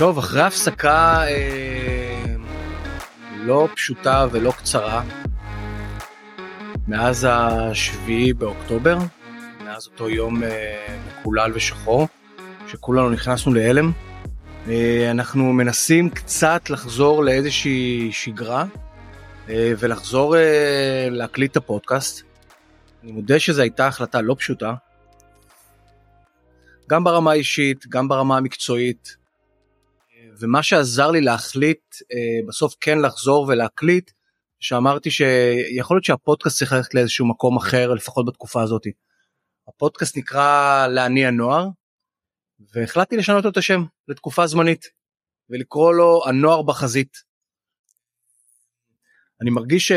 טוב, אחרי הפסקה אה, לא פשוטה ולא קצרה, מאז השביעי באוקטובר, מאז אותו יום אה, מקולל ושחור, שכולנו נכנסנו להלם, אה, אנחנו מנסים קצת לחזור לאיזושהי שגרה אה, ולחזור אה, להקליט את הפודקאסט. אני מודה שזו הייתה החלטה לא פשוטה, גם ברמה האישית, גם ברמה המקצועית, ומה שעזר לי להחליט אה, בסוף כן לחזור ולהקליט, שאמרתי שיכול להיות שהפודקאסט צריך ללכת לאיזשהו מקום אחר, לפחות בתקופה הזאת. הפודקאסט נקרא להניע נוער, והחלטתי לשנות לו את השם לתקופה זמנית, ולקרוא לו הנוער בחזית. אני מרגיש ש...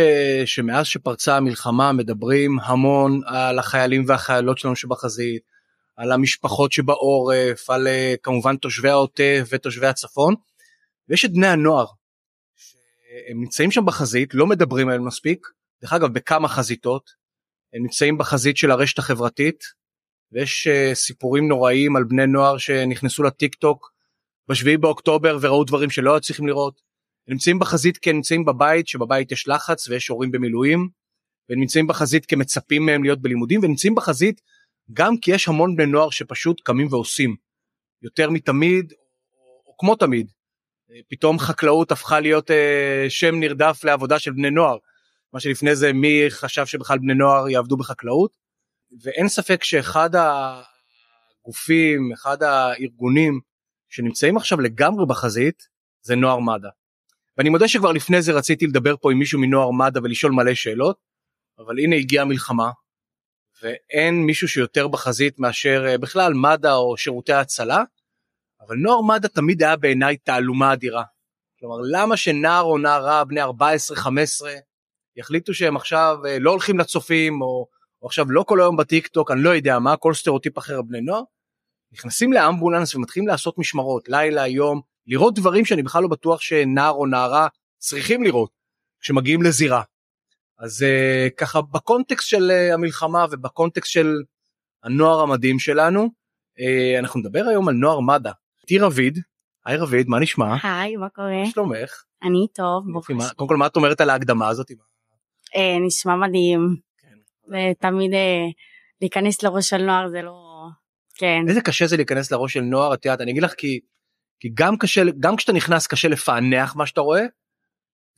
שמאז שפרצה המלחמה מדברים המון על החיילים והחיילות שלנו שבחזית, על המשפחות שבעורף, על אה, כמובן תושבי העוטף ותושבי הצפון, ויש את בני הנוער, שהם נמצאים שם בחזית, לא מדברים עליהם מספיק, דרך אגב בכמה חזיתות, הם נמצאים בחזית של הרשת החברתית, ויש uh, סיפורים נוראיים על בני נוער שנכנסו לטיק טוק בשביעי באוקטובר וראו דברים שלא היו צריכים לראות. הם נמצאים בחזית כי הם נמצאים בבית, שבבית יש לחץ ויש הורים במילואים, והם נמצאים בחזית כי מצפים מהם להיות בלימודים, ונמצאים בחזית גם כי יש המון בני נוער שפשוט קמים ועושים יותר מתמיד או, כמו תמיד. פתאום חקלאות הפכה להיות אה, שם נרדף לעבודה של בני נוער. מה שלפני זה מי חשב שבכלל בני נוער יעבדו בחקלאות ואין ספק שאחד הגופים אחד הארגונים שנמצאים עכשיו לגמרי בחזית זה נוער מד"א. ואני מודה שכבר לפני זה רציתי לדבר פה עם מישהו מנוער מד"א ולשאול מלא שאלות אבל הנה הגיעה מלחמה ואין מישהו שיותר בחזית מאשר אה, בכלל מד"א או שירותי ההצלה, אבל נוער מד"א תמיד היה בעיניי תעלומה אדירה. כלומר, למה שנער או נערה בני 14-15 יחליטו שהם עכשיו אה, לא הולכים לצופים, או, או עכשיו לא כל היום בטיק טוק, אני לא יודע מה, כל סטריאוטיפ אחר בני נוער, נכנסים לאמבולנס ומתחילים לעשות משמרות, לילה, יום, לראות דברים שאני בכלל לא בטוח שנער או נערה צריכים לראות כשמגיעים לזירה. אז uh, ככה בקונטקסט של uh, המלחמה ובקונטקסט של הנוער המדהים שלנו, uh, אנחנו נדבר היום על נוער מד"א. איתי רביד, היי רביד, מה נשמע? היי, מה קורה? מה שלומך? אני טוב, ברוך השם. קודם כל, מה את אומרת על ההקדמה הזאת? נשמע מדהים. כן. ותמיד uh, להיכנס לראש של נוער זה לא... כן. איזה קשה זה להיכנס לראש של נוער, את יודעת, אני אגיד לך כי, כי גם קשה, גם כשאתה נכנס קשה לפענח מה שאתה רואה,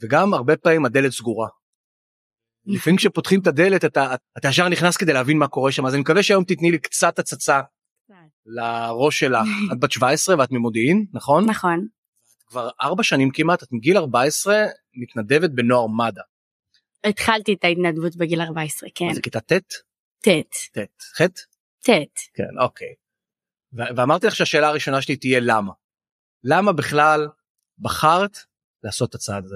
וגם הרבה פעמים הדלת סגורה. לפעמים כשפותחים את הדלת אתה, אתה ישר נכנס כדי להבין מה קורה שם אז אני מקווה שהיום תתני לי קצת הצצה לראש שלך את בת 17 ואת ממודיעין נכון נכון כבר ארבע שנים כמעט את מגיל 14 מתנדבת בנוער מד"א. התחלתי את ההתנדבות בגיל 14 כן. זה כיתה ט'? ט'. ט'. ח'? ט'. כן אוקיי. ואמרתי לך שהשאלה הראשונה שלי תהיה למה. למה בכלל בחרת לעשות את הצעד הזה?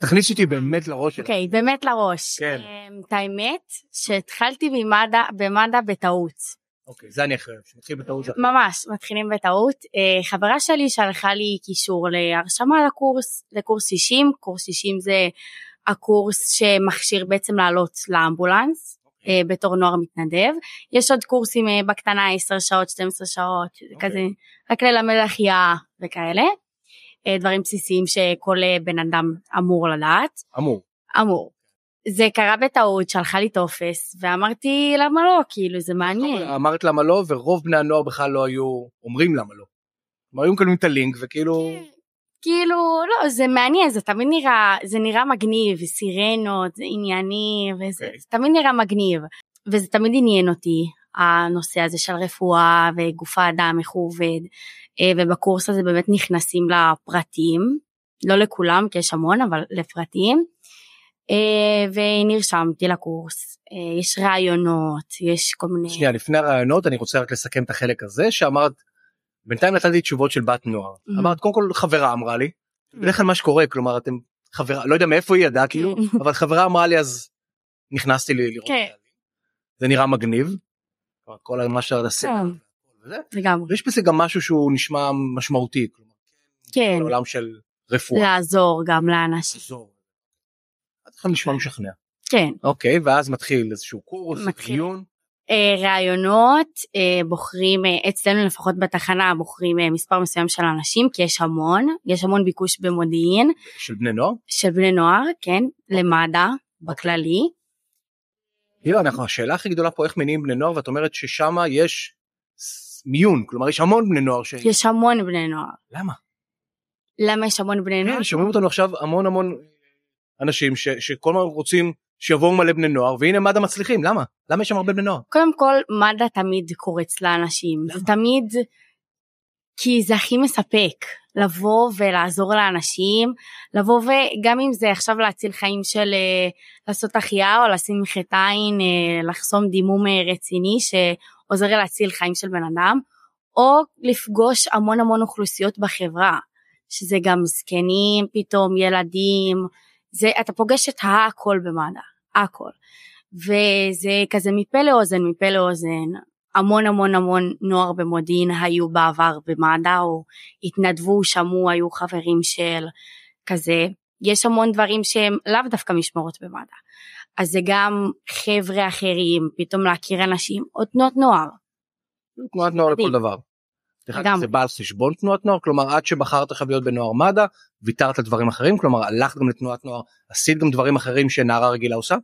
תכניס אותי באמת לראש. אוקיי, okay, באמת לראש. כן. Um, את האמת שהתחלתי במד"א, במד"א בטעות. אוקיי, okay, זה אני אחרי, שמתחיל בטעות. ממש, מתחילים בטעות. Uh, חברה שלי שלחה לי קישור להרשמה לקורס, לקורס 60, קורס 60 זה הקורס שמכשיר בעצם לעלות לאמבולנס. Okay. אוקיי. Uh, בתור נוער מתנדב. יש עוד קורסים uh, בקטנה 10 שעות, 12 שעות, okay. אוקיי. כזה, רק ללמד החייאה וכאלה. אה, דברים בסיסיים שכל אה, בן אדם אמור לדעת. אמור. אמור. זה קרה בטעות, שלחה לי טופס, ואמרתי למה לא, כאילו זה מעניין. אמרת למה לא, ורוב בני הנוער בכלל לא היו אומרים למה לא. הם היו מקבלים את הלינק וכאילו... כן, כאילו, לא, זה מעניין, זה תמיד נראה, זה נראה מגניב, סירנות, ענייני, וזה okay. אוקיי. תמיד נראה מגניב. וזה תמיד עניין אותי, הנושא הזה של רפואה וגוף האדם, איך הוא עובד. אה, ובקורס הזה באמת נכנסים לפרטים, לא לכולם כי יש המון אבל לפרטים. אה, ונרשמתי לקורס, אה, יש רעיונות, יש כל מיני... שנייה, לפני הרעיונות אני רוצה רק לסכם את החלק הזה שאמרת, בינתיים נתתי תשובות של בת נוער. Mm-hmm. אמרת, קודם כל חברה אמרה לי, בדרך כלל מה שקורה, כלומר אתם חברה, לא יודע מאיפה היא ידעה כאילו, אבל חברה אמרה לי אז נכנסתי לראות. כן. זה נראה מגניב. כל מה שאתה עושה. וזה. לגמרי. ויש בזה גם משהו שהוא נשמע משמעותי. כן. בעולם של רפואה. לעזור גם לאנשים. לעזור. עד עכשיו נשמע משכנע. כן. אוקיי, ואז מתחיל איזשהו קורס. דיון. אה, ראיונות אה, בוחרים אה, אצלנו לפחות בתחנה בוחרים מספר מסוים של אנשים כי יש המון יש המון ביקוש במודיעין של בני נוער? של בני נוער כן למד"א בכללי. לא, אנחנו השאלה הכי גדולה פה איך מניעים בני נוער ואת אומרת ששם יש מיון כלומר יש המון בני נוער ש... יש המון בני נוער. למה? למה יש המון בני נוער? כן, שומעים אותנו עכשיו המון המון אנשים ש, שכל הזמן רוצים שיבואו מלא בני נוער והנה מד"א מצליחים למה למה יש שם הרבה בני נוער קודם כל מד"א תמיד קורץ לאנשים זה תמיד כי זה הכי מספק לבוא ולעזור לאנשים לבוא וגם אם זה עכשיו להציל חיים של uh, לעשות החייאה או לשים מחטא עין uh, לחסום דימום uh, רציני שעוזר להציל חיים של בן אדם או לפגוש המון המון אוכלוסיות בחברה שזה גם זקנים פתאום ילדים זה אתה פוגש את הכל במד"א הכל. וזה כזה מפה לאוזן מפה לאוזן המון המון המון נוער במודיעין היו בעבר במד"א או התנדבו שמעו היו חברים של כזה יש המון דברים שהם לאו דווקא משמורת במד"א אז זה גם חבר'ה אחרים פתאום להכיר אנשים או תנועות נוער. תנועת נוער לכל דבר. גם. זה בא על חשבון תנועת נוער כלומר עד שבחרת עכשיו להיות בנוער מד"א ויתרת על דברים אחרים כלומר הלכת גם לתנועת נוער עשית גם דברים אחרים שנערה רגילה עושה?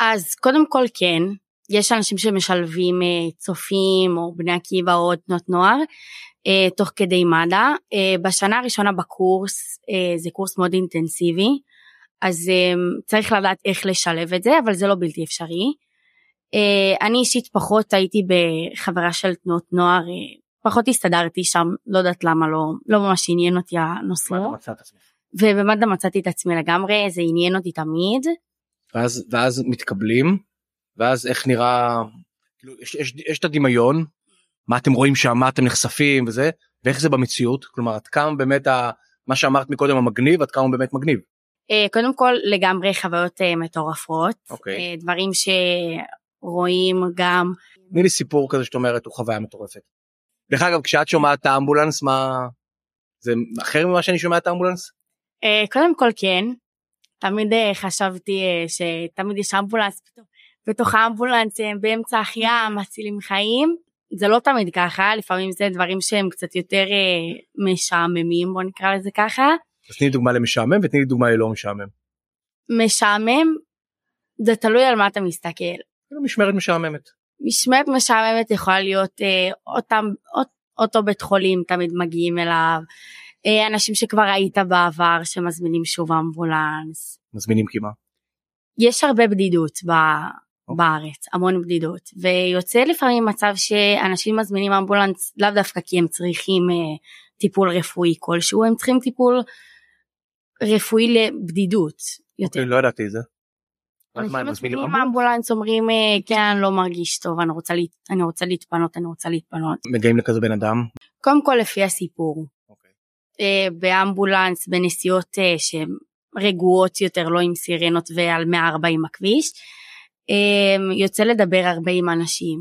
אז קודם כל כן יש אנשים שמשלבים אה, צופים או בני עקיבא או תנועות נוער אה, תוך כדי מד"א אה, בשנה הראשונה בקורס זה קורס מאוד אינטנסיבי אז צריך לדעת איך לשלב את זה אבל זה לא בלתי אפשרי. אני אישית פחות הייתי בחברה של תנועות נוער פחות הסתדרתי שם לא יודעת למה לא לא ממש עניין אותי הנושא. ובמד"א מצאתי את עצמי לגמרי זה עניין אותי תמיד. ואז ואז מתקבלים ואז איך נראה כאילו יש, יש, יש את הדמיון מה אתם רואים שם מה אתם נחשפים וזה ואיך זה במציאות כלומר עד כמה באמת ה, מה שאמרת מקודם המגניב עד כמה הוא באמת מגניב. Uh, קודם כל לגמרי חוויות uh, מטורפות okay. אוקיי. uh, דברים שרואים גם. תני לי סיפור כזה שאת אומרת הוא חוויה מטורפת. דרך אגב כשאת שומעת את האמבולנס מה זה אחר ממה שאני שומע את האמבולנס? קודם כל כן תמיד חשבתי שתמיד יש אמבולנס פתאום בתוך האמבולנס הם באמצע החייאה מצילים חיים זה לא תמיד ככה לפעמים זה דברים שהם קצת יותר uh, משעממים בוא נקרא לזה ככה. אז תני לי דוגמה למשעמם ותני לי דוגמה ללא משעמם. משעמם זה תלוי על מה אתה מסתכל. משמרת משעממת. משמרת משעממת יכולה להיות uh, אותם אות, אותו בית חולים תמיד מגיעים אליו. uh, אנשים שכבר היית בעבר שמזמינים שוב אמבולנס. מזמינים כי מה? יש הרבה בדידות ב... אוקיי. בארץ המון בדידות ויוצא לפעמים מצב שאנשים מזמינים אמבולנס לאו דווקא כי הם צריכים uh, טיפול רפואי כלשהו הם צריכים טיפול רפואי לבדידות. יותר. אוקיי, לא ידעתי את זה. אנשים מזמינים אמבולנס אומרים אה, כן אני לא מרגיש טוב אני רוצה להת... אני רוצה להתפנות אני רוצה להתפנות. מגיעים לכזה בן אדם? קודם כל לפי הסיפור. אוקיי. Uh, באמבולנס בנסיעות uh, שהן רגועות יותר לא עם סירנות ועל 140 הכביש. אמ, יוצא לדבר הרבה עם אנשים,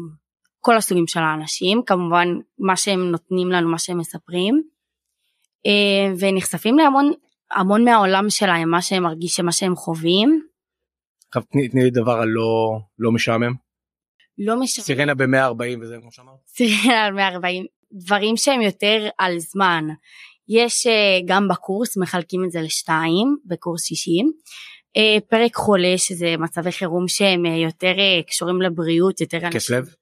כל הסוגים של האנשים, כמובן מה שהם נותנים לנו, מה שהם מספרים, אמ, ונחשפים להמון המון מהעולם שלהם, מה שהם מרגישים, מה שהם חווים. עכשיו תני, לי דבר הלא לא משעמם. לא משעמם. סירנה ב-140 וזה כמו שאמרת. סירנה על 140, דברים שהם יותר על זמן. יש אה, גם בקורס מחלקים את זה לשתיים בקורס 60 אה, פרק חולה שזה מצבי חירום שהם אה, יותר אה, קשורים לבריאות יותר התקף לב?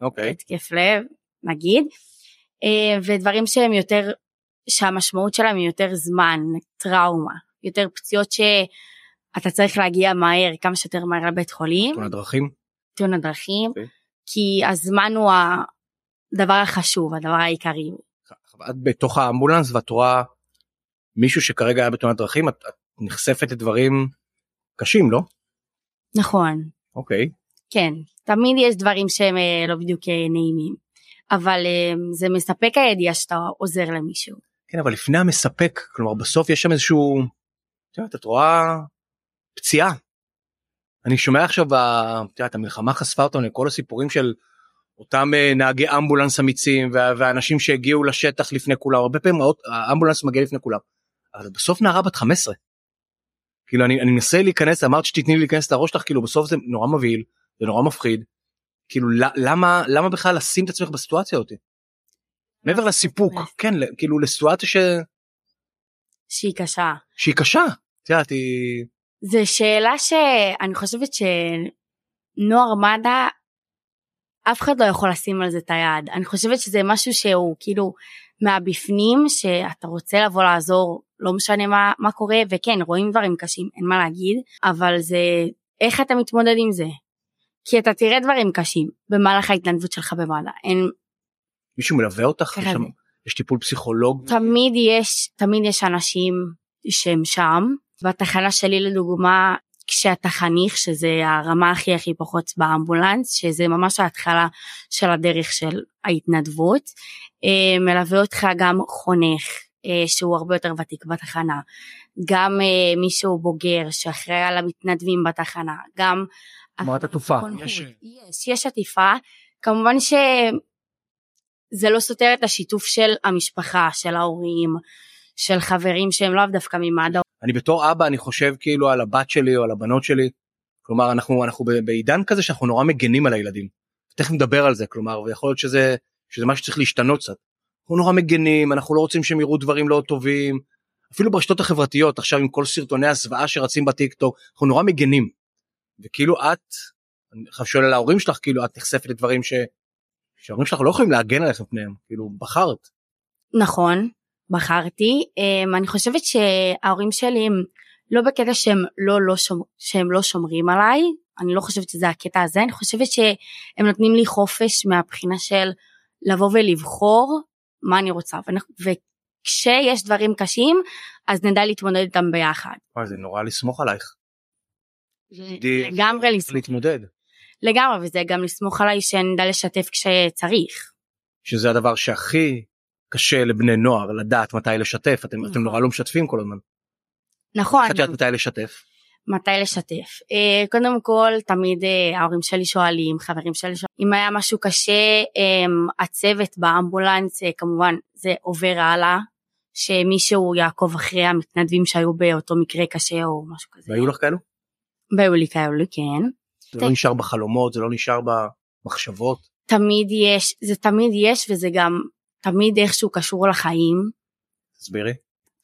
אוקיי. התקף לב נגיד ודברים שהם יותר שהמשמעות שלהם היא יותר זמן טראומה יותר פציעות שאתה צריך להגיע מהר כמה שיותר מהר לבית חולים. תאונת דרכים? תאונת דרכים okay. אוקיי. כי הזמן הוא הדבר החשוב הדבר העיקרי. את בתוך האמבולנס ואת רואה מישהו שכרגע היה בתאונת דרכים את, את נחשפת לדברים קשים לא? נכון. אוקיי. כן תמיד יש דברים שהם אה, לא בדיוק אה, נעימים אבל אה, זה מספק הידיעה שאתה עוזר למישהו. כן אבל לפני המספק כלומר בסוף יש שם איזשהו את רואה פציעה. אני שומע עכשיו את יודעת, המלחמה חשפה אותנו לכל הסיפורים של אותם נהגי אמבולנס אמיצים והאנשים שהגיעו לשטח לפני כולם הרבה פעמים האמבולנס מגיע לפני כולם. אבל בסוף נערה בת 15 כאילו אני, אני מנסה להיכנס אמרת שתתני לי להיכנס לראש שלך כאילו בסוף זה נורא מבהיל זה נורא מפחיד כאילו למה למה בכלל לשים את עצמך בסיטואציה הזאת. מעבר לסיפוק כן כאילו לסיטואציה ש... שהיא קשה. שהיא קשה. את יודעת היא... זה שאלה שאני חושבת שנוער מד"א אף אחד לא יכול לשים על זה את היד אני חושבת שזה משהו שהוא כאילו מהבפנים שאתה רוצה לבוא לעזור לא משנה מה, מה קורה וכן רואים דברים קשים אין מה להגיד אבל זה איך אתה מתמודד עם זה. כי אתה תראה דברים קשים במהלך ההתנדבות שלך במד"א אין. מישהו מלווה אותך? יש, שם, יש טיפול פסיכולוג? תמיד יש תמיד יש אנשים שהם שם בתחנה שלי לדוגמה כשאתה חניך שזה הרמה הכי הכי פחות באמבולנס שזה ממש ההתחלה של הדרך של ההתנדבות אה, מלווה אותך גם חונך שהוא הרבה יותר ותיק בתחנה גם אה, מישהו בוגר שאחראי על המתנדבים בתחנה גם תנועת עטופה יש יש, יש עטיפה כמובן שזה לא סותר את השיתוף של המשפחה של ההורים של חברים שהם לאו דווקא ממד"א אני בתור אבא אני חושב כאילו על הבת שלי או על הבנות שלי. כלומר אנחנו אנחנו בעידן כזה שאנחנו נורא מגנים על הילדים. תכף נדבר על זה כלומר ויכול להיות שזה שזה משהו שצריך להשתנות קצת. אנחנו נורא מגנים אנחנו לא רוצים שהם יראו דברים לא טובים. אפילו ברשתות החברתיות עכשיו עם כל סרטוני הזוועה שרצים בטיק טוק אנחנו נורא מגנים. וכאילו את אני שואל על ההורים שלך כאילו את נחשפת לדברים ש... שההורים שלך לא יכולים להגן עליך מפניהם כאילו בחרת. נכון בחרתי. Um, אני חושבת שההורים שלי הם לא בקטע שהם לא, לא, שומר, שהם לא שומרים עליי, אני לא חושבת שזה הקטע הזה, אני חושבת שהם נותנים לי חופש מהבחינה של לבוא ולבחור מה אני רוצה. וכשיש דברים קשים אז נדע להתמודד איתם ביחד. וואי, זה נורא לסמוך עלייך. לגמרי לסמוך. להתמודד. לגמרי וזה גם לסמוך עליי שאני אדע לשתף כשצריך. שזה הדבר שהכי קשה לבני נוער לדעת מתי לשתף אתם נכון. אתם נורא לא משתפים כל הזמן. נכון. את יודעת מתי לשתף. מתי לשתף uh, קודם כל תמיד uh, ההורים שלי שואלים חברים שלי שואלים אם היה משהו קשה um, הצוות באמבולנס uh, כמובן זה עובר הלאה שמישהו יעקוב אחרי המתנדבים שהיו באותו מקרה קשה או משהו כזה. והיו לך כאלו? והיו לי כאלו כן. זה לא נשאר בחלומות זה לא נשאר במחשבות. תמיד יש זה תמיד יש וזה גם תמיד איכשהו קשור לחיים. תסבירי.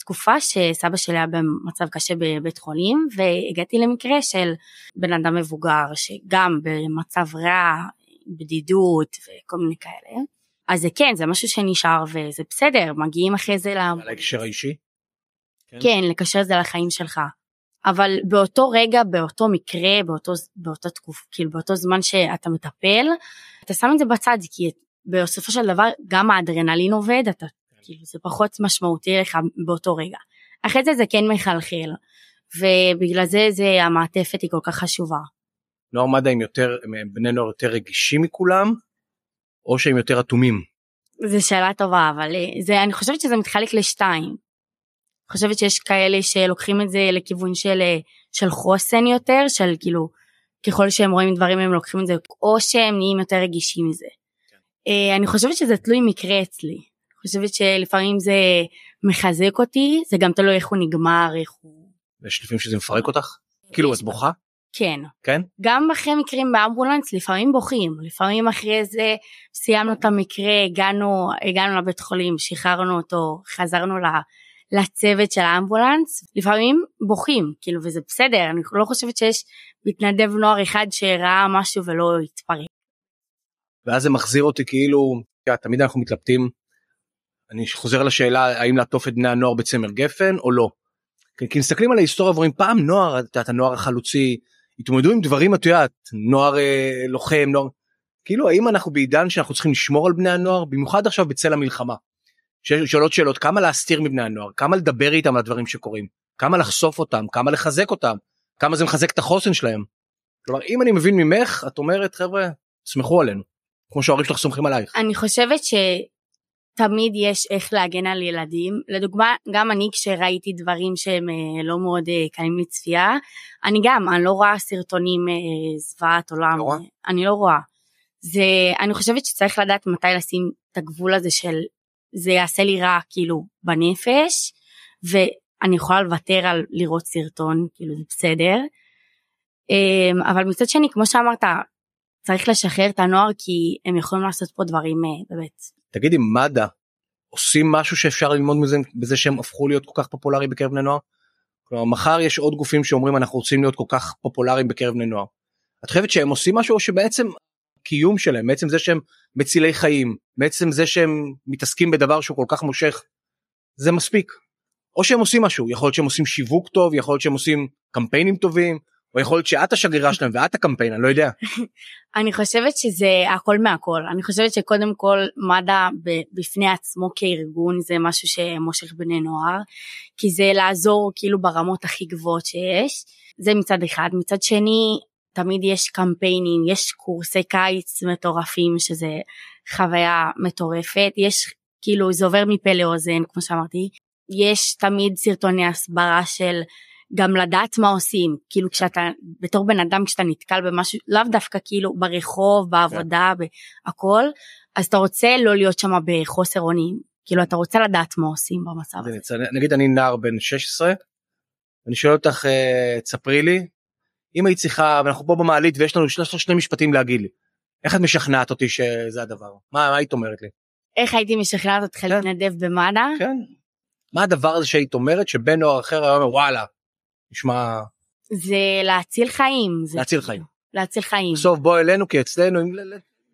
תקופה שסבא שלי היה במצב קשה בבית חולים והגעתי למקרה של בן אדם מבוגר שגם במצב רע, בדידות וכל מיני כאלה. אז זה כן זה משהו שנשאר וזה בסדר מגיעים אחרי זה להקשר האישי? כן. כן לקשר את זה לחיים שלך. אבל באותו רגע באותו מקרה באותו באותו תקוף כאילו באותו זמן שאתה מטפל אתה שם את זה בצד כי בסופו של דבר גם האדרנלין עובד אתה כאילו זה פחות משמעותי לך באותו רגע. אחרי זה זה כן מחלחל ובגלל זה זה המעטפת היא כל כך חשובה. נוער מד"א הם יותר הם בני נוער יותר רגישים מכולם או שהם יותר אטומים? זו שאלה טובה אבל אה, זה אני חושבת שזה מתחלק לשתיים. חושבת שיש כאלה שלוקחים את זה לכיוון של אה, של חוסן יותר של כאילו ככל שהם רואים דברים הם לוקחים את זה או שהם נהיים יותר רגישים מזה. אה, אני חושבת שזה תלוי מקרה אצלי. חושבת שלפעמים זה מחזק אותי, זה גם תלוי איך הוא נגמר, איך הוא... יש לפעמים שזה מפרק אותך? כאילו את בוכה? כן. כן? גם אחרי מקרים באמבולנס לפעמים בוכים, לפעמים אחרי זה סיימנו את המקרה, הגענו, הגענו לבית חולים, שחררנו אותו, חזרנו לצוות של האמבולנס, לפעמים בוכים, כאילו וזה בסדר, אני לא חושבת שיש מתנדב נוער אחד שראה משהו ולא התפרק. ואז זה מחזיר אותי כאילו תמיד אנחנו מתלבטים. אני חוזר לשאלה האם לעטוף את בני הנוער בצמר גפן או לא. כי מסתכלים על ההיסטוריה ואומרים פעם נוער את יודעת הנוער החלוצי התמודדו עם דברים את יודעת נוער אה, לוחם נוער כאילו האם אנחנו בעידן שאנחנו צריכים לשמור על בני הנוער במיוחד עכשיו בצל המלחמה. שואלות שאלות כמה להסתיר מבני הנוער כמה לדבר איתם על הדברים שקורים כמה לחשוף אותם כמה לחזק אותם כמה זה מחזק את החוסן שלהם. כלומר אם אני מבין ממך את אומרת חבר'ה סמכו עלינו. כמו שההורים שלך סומכים עלייך. אני חושבת שתמיד יש איך להגן על ילדים לדוגמה גם אני כשראיתי דברים שהם אה, לא מאוד אה, קלים לצפייה אני גם אני לא רואה סרטונים אה, זוועת עולם לא אני לא רואה. זה אני חושבת שצריך לדעת מתי לשים את הגבול הזה של זה יעשה לי רע כאילו בנפש ואני יכולה לוותר על לראות סרטון כאילו זה בסדר. אבל מצד שני כמו שאמרת צריך לשחרר את הנוער כי הם יכולים לעשות פה דברים באמת. תגידי מד"א עושים משהו שאפשר ללמוד מזה בזה שהם הפכו להיות כל כך פופולריים בקרב בני נוער? כלומר מחר יש עוד גופים שאומרים אנחנו רוצים להיות כל כך פופולריים בקרב בני נוער. את חושבת שהם עושים משהו או שבעצם קיום שלהם בעצם זה שהם מצילי חיים בעצם זה שהם מתעסקים בדבר שהוא כל כך מושך זה מספיק. או שהם עושים משהו יכול להיות שהם עושים שיווק טוב יכול להיות שהם עושים קמפיינים טובים או יכול להיות שאת השגרירה שלהם ואת הקמפיין אני לא יודע. אני חושבת שזה הכל מהכל. אני חושבת שקודם כל מד"א בפני עצמו כארגון זה משהו שמושך בני נוער כי זה לעזור כאילו ברמות הכי גבוהות שיש. זה מצד אחד. מצד שני תמיד יש קמפיינים יש קורסי קיץ מטורפים שזה חוויה מטורפת. יש כאילו זה עובר מפה לאוזן כמו שאמרתי. יש תמיד סרטוני הסברה של גם לדעת מה עושים כאילו כשאתה בתור בן אדם כשאתה נתקל במשהו לאו דווקא כאילו ברחוב בעבודה yeah. בהכל אז אתה רוצה לא להיות שם בחוסר אונים כאילו אתה רוצה לדעת מה עושים במצב הזה. נגיד אני נער בן 16 אני שואל אותך אה, תספרי לי אם היית צריכה ואנחנו פה במעלית ויש לנו שני, שני משפטים להגיד לי איך את משכנעת אותי שזה הדבר מה, מה היית אומרת לי. איך הייתי משכנעת אותך כן. להתנדב במד"א? כן. מה הדבר הזה שהיית אומרת שבן נוער אחר היה אומר וואלה נשמע זה להציל חיים זה להציל חיים להציל חיים בסוף בוא אלינו כי אצלנו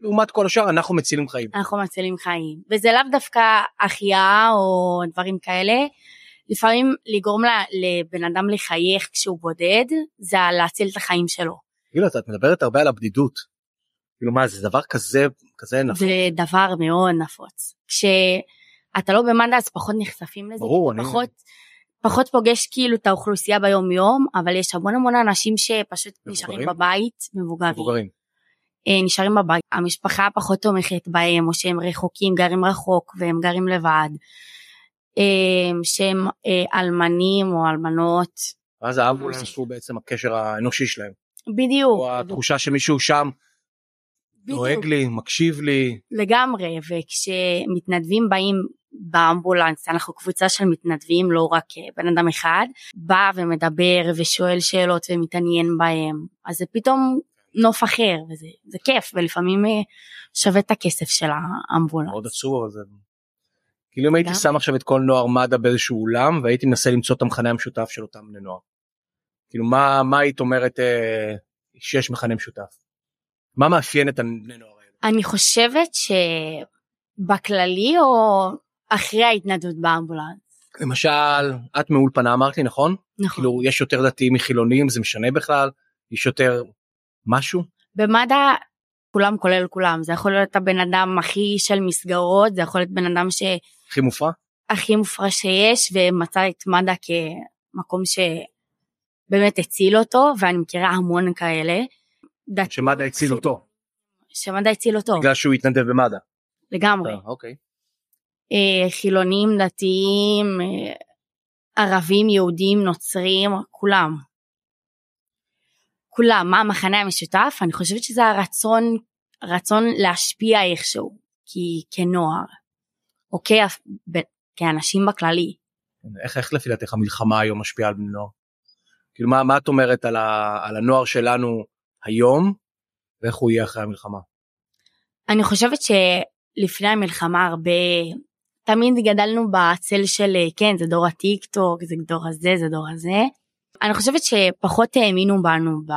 לעומת כל השאר אנחנו מצילים חיים אנחנו מצילים חיים וזה לאו דווקא החייאה או דברים כאלה לפעמים לגרום לבן אדם לחייך כשהוא בודד זה להציל את החיים שלו. כאילו את מדברת הרבה על הבדידות. כאילו מה זה דבר כזה כזה נפוץ. זה דבר מאוד נפוץ. כשאתה לא במד"א אז פחות נחשפים לזה. ברור. אני... פחות, פוגש כאילו את האוכלוסייה ביום יום אבל יש המון המון אנשים שפשוט מבוגרים? נשארים בבית מבוגרים. מבוגרים. אה, נשארים בבית המשפחה פחות תומכת בהם או שהם רחוקים גרים רחוק והם גרים לבד. אה, שהם אה, אלמנים או אלמנות. ואז האמבולנס הוא בעצם הקשר האנושי שלהם. בדיוק. או התחושה שמישהו שם דואג לי, מקשיב לי. לגמרי, וכשמתנדבים באים באמבולנס, אנחנו קבוצה של מתנדבים, לא רק אה, בן אדם אחד, בא ומדבר ושואל שאלות ומתעניין בהם, אז זה פתאום נוף אחר, וזה כיף, ולפעמים שווה את הכסף של האמבולנס. מאוד עצוב, אבל זה כאילו אם הייתי שם עכשיו את כל נוער מד"א באיזשהו אולם והייתי מנסה למצוא את המכנה המשותף של אותם בני נוער. כאילו מה מה היית אומרת אה, שיש מכנה משותף? מה מאפיין את הבני נוער האלה? אני חושבת שבכללי או אחרי ההתנדבות באמבולנס. למשל את מאולפנה אמרת לי נכון? נכון. כאילו יש יותר דתיים מחילונים זה משנה בכלל? יש יותר משהו? במד"א כולם כולל כולם זה יכול להיות הבן אדם הכי של מסגרות זה יכול להיות בן אדם ש... הכי מופרע? הכי מופרע שיש ומצא את מד"א כמקום שבאמת הציל אותו ואני מכירה המון כאלה. דת... שמד"א הציל אותו. שמד"א הציל אותו. בגלל שהוא התנדב במד"א. לגמרי. אה, אוקיי. אה, חילונים, דתיים, אה, ערבים, יהודים, נוצרים, כולם. כולם, מה המחנה המשותף? אני חושבת שזה הרצון, רצון להשפיע איכשהו, כי כנוער. או כ... כאנשים בכללי. איך, איך לפי דעתך המלחמה היום משפיעה על בני נוער? כאילו מה, מה את אומרת על, ה, על הנוער שלנו היום ואיך הוא יהיה אחרי המלחמה? אני חושבת שלפני המלחמה הרבה תמיד גדלנו בצל של כן זה דור הטיק טוק זה דור הזה זה דור הזה. אני חושבת שפחות האמינו בנו ב...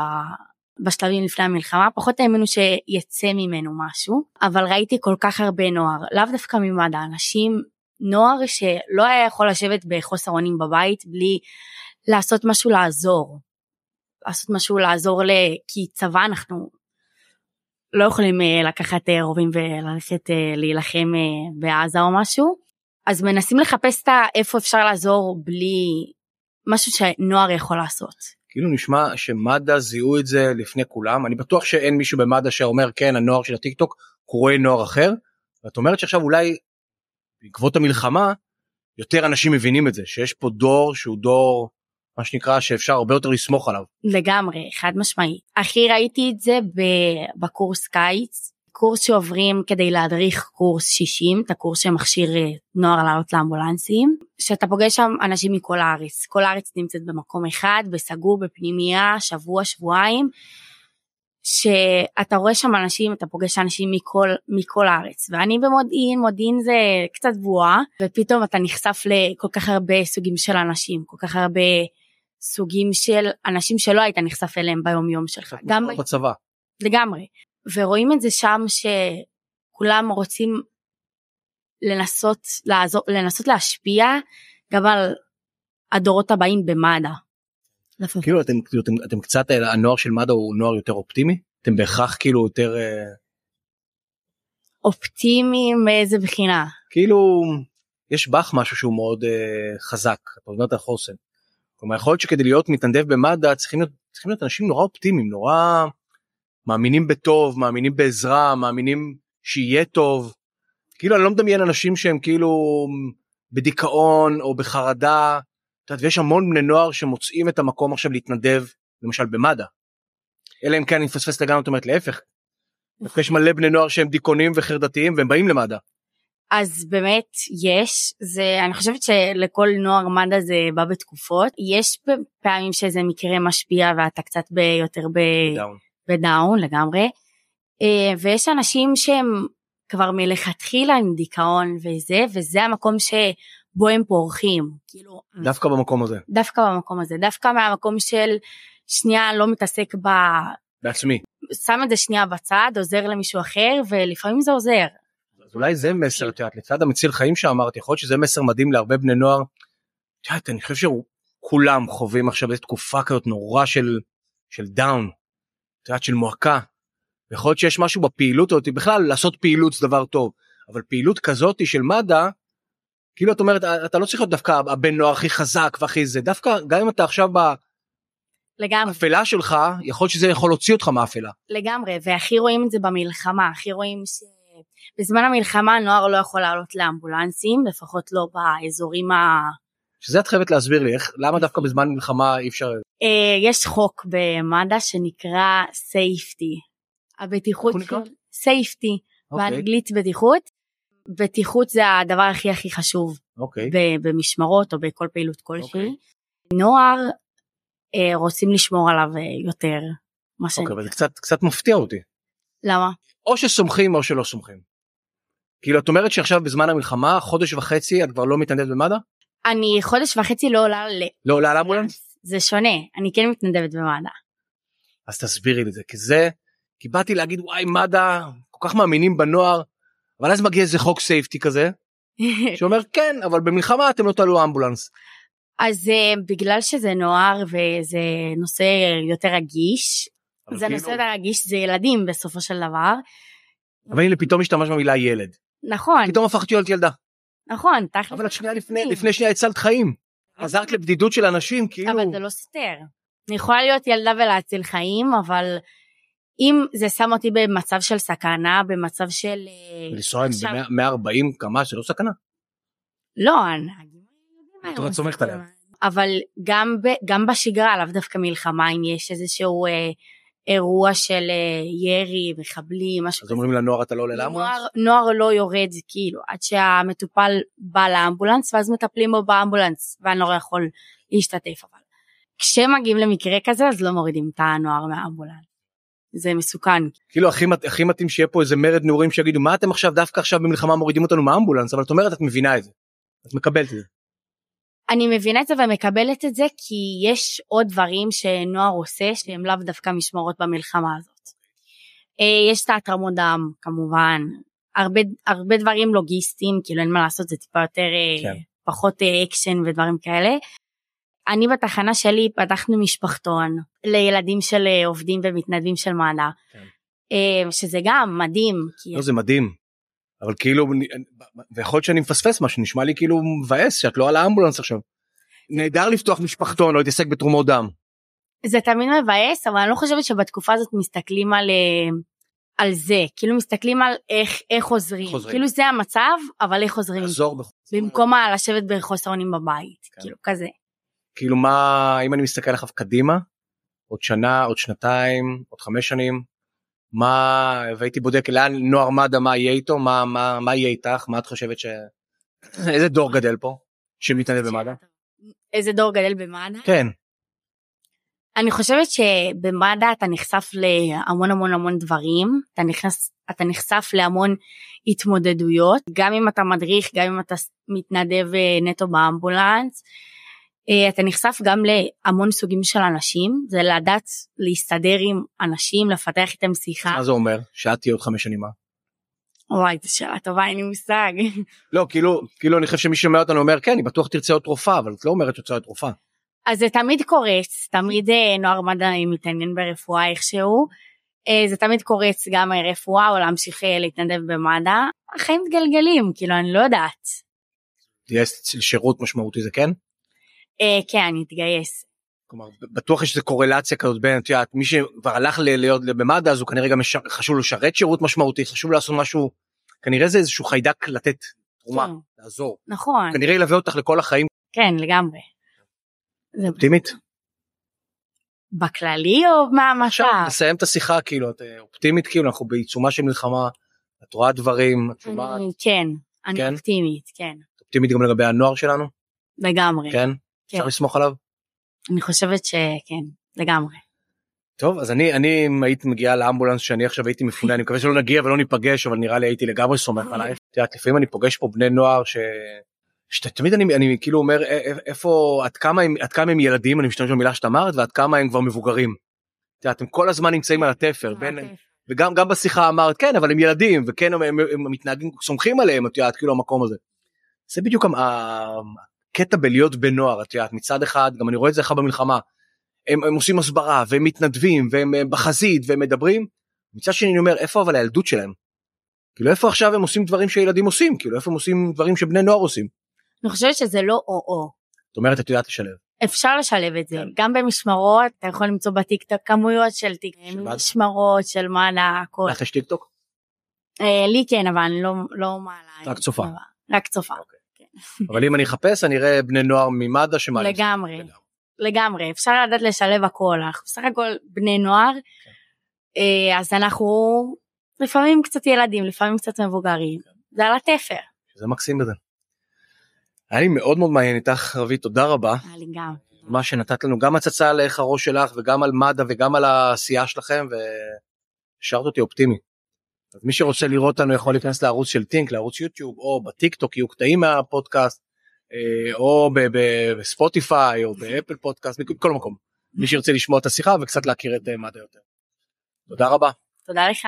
בשלבים לפני המלחמה פחות האמינו שיצא ממנו משהו אבל ראיתי כל כך הרבה נוער לאו דווקא ממד"א אנשים נוער שלא היה יכול לשבת בחוסר אונים בבית בלי לעשות משהו לעזור. לעשות משהו לעזור ל... כי צבא אנחנו לא יכולים אה, לקחת אה, רובים וללכת אה, להילחם בעזה או משהו אז מנסים לחפש את איפה אפשר לעזור בלי משהו שנוער יכול לעשות. כאילו נשמע שמד"א זיהו את זה לפני כולם אני בטוח שאין מישהו במד"א שאומר כן הנוער של הטיק טוק קורא נוער אחר. ואת אומרת שעכשיו אולי בעקבות המלחמה יותר אנשים מבינים את זה שיש פה דור שהוא דור מה שנקרא שאפשר הרבה יותר לסמוך עליו. לגמרי חד משמעית. הכי ראיתי את זה בקורס קיץ קורס שעוברים כדי להדריך קורס 60 את הקורס שמכשיר אה, נוער לעלות לאמבולנסים שאתה פוגש שם אנשים מכל הארץ כל הארץ נמצאת במקום אחד בסגור בפנימייה שבוע שבועיים שאתה רואה שם אנשים, אתה פוגש אנשים מכל, מכל הארץ, ואני במודיעין, מודיעין זה קצת בועה, ופתאום אתה נחשף לכל כך הרבה סוגים של אנשים, כל כך הרבה סוגים של אנשים שלא היית נחשף אליהם ביום יום שלך. גם בצבא. לגמרי. ורואים את זה שם שכולם רוצים לנסות לעזור, לנסות להשפיע גם על הדורות הבאים במד"א. כאילו אתם, כאילו אתם, אתם קצת הנוער של מד"א הוא נוער יותר אופטימי? אתם בהכרח כאילו יותר... אה, אופטימי מאיזה בחינה? כאילו יש בך משהו שהוא מאוד uh, חזק, את אומרת על חוסן. כלומר יכול להיות שכדי להיות מתנדב במד"א צריכים להיות, צריכים להיות אנשים נורא אופטימיים, נורא מאמינים בטוב, מאמינים בעזרה, מאמינים שיהיה טוב. כאילו אני לא מדמיין אנשים שהם כאילו בדיכאון או בחרדה את יודעת, ויש המון בני נוער שמוצאים את המקום עכשיו להתנדב למשל במד"א. אלא אם כן אני מפספס לגמרי זאת אומרת להפך. יש מלא בני נוער שהם דיכאונים וחרדתיים והם באים למד"א. אז באמת יש זה אני חושבת שלכל נוער מד"א זה בא בתקופות יש פעמים שזה מקרה משפיע ואתה קצת ביותר ב... down. ב down לגמרי אה, ויש אנשים שהם כבר מלכתחילה עם דיכאון וזה וזה המקום ש... בו הם פורחים. כאילו, דווקא במקום הזה. דווקא במקום הזה, דווקא מהמקום של שנייה לא מתעסק ב... בעצמי. שם את זה שנייה בצד, עוזר למישהו אחר, ולפעמים זה עוזר. אולי זה מסר, את יודעת, לצד המציל חיים שאמרתי, יכול להיות שזה מסר מדהים להרבה בני נוער. את יודעת, אני חושב שכולם חווים עכשיו איזו תקופה כזאת נורא של, של דאון, את יודעת, של מועקה. יכול להיות שיש משהו בפעילות הזאת, בכלל לעשות פעילות זה דבר טוב, אבל פעילות כזאת של מד"א, כאילו את אומרת אתה לא צריך להיות דווקא הבן נוער הכי חזק והכי זה דווקא גם אם אתה עכשיו לגמרי. באפלה שלך יכול להיות שזה יכול להוציא אותך מאפלה. לגמרי והכי רואים את זה במלחמה הכי רואים שבזמן המלחמה הנוער לא יכול לעלות לאמבולנסים לפחות לא באזורים ה... שזה את חייבת להסביר לי איך למה דווקא בזמן מלחמה אי אפשר. אה, יש חוק במד"א שנקרא safety. הבטיחות של safety אוקיי. באנגלית בטיחות בטיחות זה הדבר הכי הכי חשוב. אוקיי. במשמרות או בכל פעילות כלשהי. אוקיי. נוער אה, רוצים לשמור עליו אה, יותר. מה שאני... אוקיי, okay, זה קצת קצת מפתיע אותי. למה? או שסומכים או שלא סומכים. כאילו את אומרת שעכשיו בזמן המלחמה חודש וחצי את כבר לא מתנדבת במד"א? אני חודש וחצי לא עולה ל... לא עולה על אמבולנס? זה שונה אני כן מתנדבת במד"א. אז תסבירי לי את זה כי זה כי באתי להגיד וואי מד"א כל כך מאמינים בנוער אבל אז מגיע איזה חוק סייפטי כזה שאומר כן אבל במלחמה אתם לא תעלו אמבולנס. אז uh, בגלל שזה נוער וזה נושא יותר רגיש זה כאילו... נושא רגיש זה ילדים בסופו של דבר. אבל הנה פתאום השתמש במילה ילד. נכון. פתאום הפכתי להיות ילדה. נכון. אבל את שנייה לפני לפני שנייה הצלת חיים. עזרת לבדידות של אנשים כאילו. אבל זה לא סותר. אני יכולה להיות ילדה ולהציל חיים אבל אם זה שם אותי במצב של סכנה במצב של לנסוע עם 140 קמ"ש זה לא סכנה. לא, את סומכת עליה. אבל גם גם בשגרה לאו דווקא מלחמה אם יש איזשהו אה, אירוע של אה, ירי מחבלים משהו אז אומרים לנוער אתה לא עולה לאמבולנס? נוער לא יורד כאילו עד שהמטופל בא לאמבולנס ואז מטפלים בו באמבולנס והנוער יכול להשתתף אבל כשמגיעים למקרה כזה אז לא מורידים את הנוער מהאמבולנס. זה מסוכן. כאילו הכי, הכי מתאים שיהיה פה איזה מרד נעורים שיגידו מה אתם עכשיו דווקא עכשיו במלחמה מורידים אותנו מהאמבולנס אבל את אומרת את מבינה את זה. את מקבלת את זה. אני מבינה את זה ומקבלת את זה כי יש עוד דברים שנוער עושה שהם לאו דווקא משמרות במלחמה הזאת. אה, יש את ההתרמות דם כמובן הרבה הרבה דברים לוגיסטיים כאילו אין מה לעשות זה טיפה יותר אה, כן. פחות אקשן אה, ודברים כאלה אני בתחנה שלי פתחנו משפחתון לילדים של עובדים ומתנדבים של מד"א, כן. שזה גם מדהים. כי... לא, זה מדהים. אבל כאילו, ויכול להיות שאני מפספס משהו, נשמע לי כאילו מבאס שאת לא על האמבולנס עכשיו. נהדר לפתוח משפחתון או להתעסק בתרומות דם. זה תמיד מבאס, אבל אני לא חושבת שבתקופה הזאת מסתכלים על, אה, על זה, כאילו מסתכלים על איך, איך עוזרים. חוזרים. כאילו זה המצב, אבל איך עוזרים. לעזור בחוסר. במקום לשבת בחוסר אונים בבית, כן. כאילו כזה. כאילו מה אם אני מסתכל עליו קדימה עוד שנה עוד שנתיים עוד חמש שנים מה והייתי בודק לאן נוער מד"א מה יהיה איתו מה מה מה יהיה איתך מה את חושבת ש... איזה דור גדל פה שמתנדב במד"א? איזה דור גדל במד"א? כן. אני חושבת שבמד"א אתה נחשף להמון המון המון דברים, אתה, נכנס, אתה נחשף להמון התמודדויות, גם אם אתה מדריך, גם אם אתה מתנדב אה, נטו באמבולנס, אתה נחשף גם להמון סוגים של אנשים, זה לדעת להסתדר עם אנשים, לפתח איתם שיחה. מה זה אומר? שאת תהיה עוד חמש שנים מה? וואי, זו שאלה טובה, אין לי מושג. לא, כאילו, כאילו אני חושב שמי שומע אותנו אומר, כן, אני בטוח תרצה להיות רופאה, אבל את לא אומרת שאת רופאה. אז זה תמיד קורץ, תמיד אה, נוער מדעי מתעניין ברפואה איכשהו. אה, זה תמיד קורץ גם רפואה או להמשיך אה, להתנדב במד"א. החיים מתגלגלים, כאילו, אני לא יודעת. תגייס לשירות משמעותי זה כן? כן, אני אתגייס. כלומר, בטוח יש איזה קורלציה כזאת בין, את יודעת, מי שכבר הלך להיות במד"א אז הוא כנראה גם חשוב לו לשרת שירות משמעותי, חשוב לעשות משהו, כנראה זה איזשהו חיידק לתת תרומה, כן. לעזור. נכון. כנראה ילווה אותך לכל החיים. כן, לגמרי. אופטימית? בכללי או מה עכשיו נסיים את השיחה כאילו את אה, אופטימית כאילו אנחנו בעיצומה של מלחמה את רואה דברים את שומעת כן אני כן? אופטימית כן אופטימית גם לגבי הנוער שלנו לגמרי כן. אפשר לסמוך עליו אני חושבת שכן לגמרי. טוב אז אני אני אם היית מגיעה לאמבולנס שאני עכשיו הייתי מפונה אני מקווה שלא נגיע ולא ניפגש אבל נראה לי הייתי לגמרי סומך עלייך. את יודעת לפעמים אני פוגש פה בני נוער ש... שתמיד אני, אני כאילו אומר איפה עד כמה הם עד כמה הם ילדים אני משתמש במילה שאת אמרת ועד כמה הם כבר מבוגרים. אתם כל הזמן נמצאים על התפר בין וגם גם בשיחה אמרת כן אבל הם ילדים וכן הם, הם, הם מתנהגים סומכים עליהם את יודעת כאילו המקום הזה. זה בדיוק הקטע בלהיות בן נוער את יודעת מצד אחד גם אני רואה את זה לך במלחמה. הם, הם עושים הסברה והם מתנדבים והם בחזית והם מדברים. מצד שני אני אומר איפה אבל הילדות שלהם. כאילו איפה עכשיו הם עושים דברים שילדים עושים כאילו איפה הם עושים דברים שבני נוער עושים. אני חושבת שזה לא או-או. זאת אומרת את יודעת לשלב. אפשר לשלב את זה, כן. גם במשמרות, אתה יכול למצוא בטיקטוק כמויות של משמרות של מעלה, הכל. לך יש טיקטוק? אה, לי כן, אבל אני לא, לא מעלה. רק צופה. רק צופה. כן. אבל אם אני אחפש אני אראה בני נוער ממד"א שמעלים. לגמרי, לגמרי, אפשר לדעת לשלב הכל, אנחנו בסך הכל בני נוער, כן. אה, אז אנחנו לפעמים קצת ילדים, לפעמים קצת מבוגרים, זה על התפר. זה מקסים בזה. היה לי מאוד מאוד מעניין איתך רבי תודה רבה. היה לי גם. מה שנתת לנו גם הצצה על איך הראש שלך וגם על מד"א וגם על העשייה שלכם והשארת אותי אופטימי. אז מי שרוצה לראות אותנו יכול להיכנס לערוץ של Think לערוץ יוטיוב או בטיק טוק יהיו קטעים מהפודקאסט אה, או בספוטיפיי או באפל פודקאסט בכל מקום. מי שירצה לשמוע את השיחה וקצת להכיר את אה, מד"א יותר. תודה רבה. תודה לך.